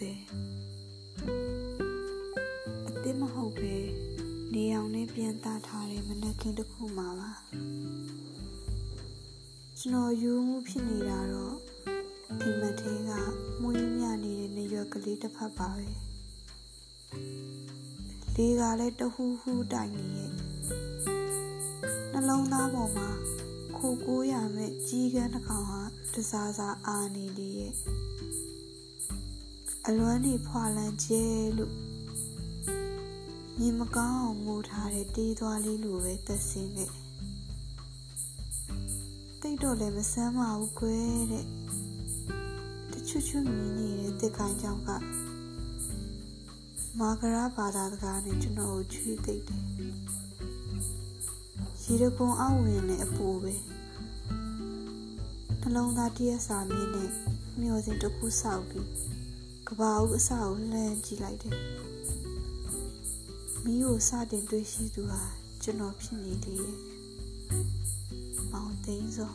တယ်အစ်စ်မဟုတ်ပဲနေအောင်နဲ့ပြန်သားထားတဲ့မနက်ခင်းတစ်ခုမှပါကျွန်တော်ယူမှုဖြစ်နေတာတော့ဒီမထဲကမွေးမြနေတဲ့နေရွက်ကလေးတစ်ဖက်ပါပဲလေကလည်းတဟူးဟူးတိုင်နေရဲ့နှလုံးသားပေါ်မှာခိုကိုးရမဲ့ကြီးကန်းတစ်ကောင်ဟာတစားစားအာနေလေရဲ့ အလွမ်းနေဖွာလန်ကျဲလို့မြင်မကောင်းအောင်ငိုထားတဲ့တေးသွားလေးလိုပဲသက်စင်းခဲ့တိတ်တော့လည်းမဆမ်းပါဘူးကွယ်တဲ့တချွတ်ချွတ်မြင်နေတဲ့တစ်ကိုင်းကြောင့်ကမာဂရာဘာသာစကားနဲ့ကျွန်တော်ကိုချွေးသိပ်တယ်ရေတကွန်အဝင်နဲ့အပူပဲနှလုံးသားတရက်စာမြင့်နဲ့မျောစင်တစ်ခုစောက်ပြီး ကဘာဦးအစကိုလှမ်းကြည့်လိုက်တယ်မိကိုစတင်တွေ့ရှိသူဟာကျွန်တော်ဖြစ်နေလေမောင်သိန်းစော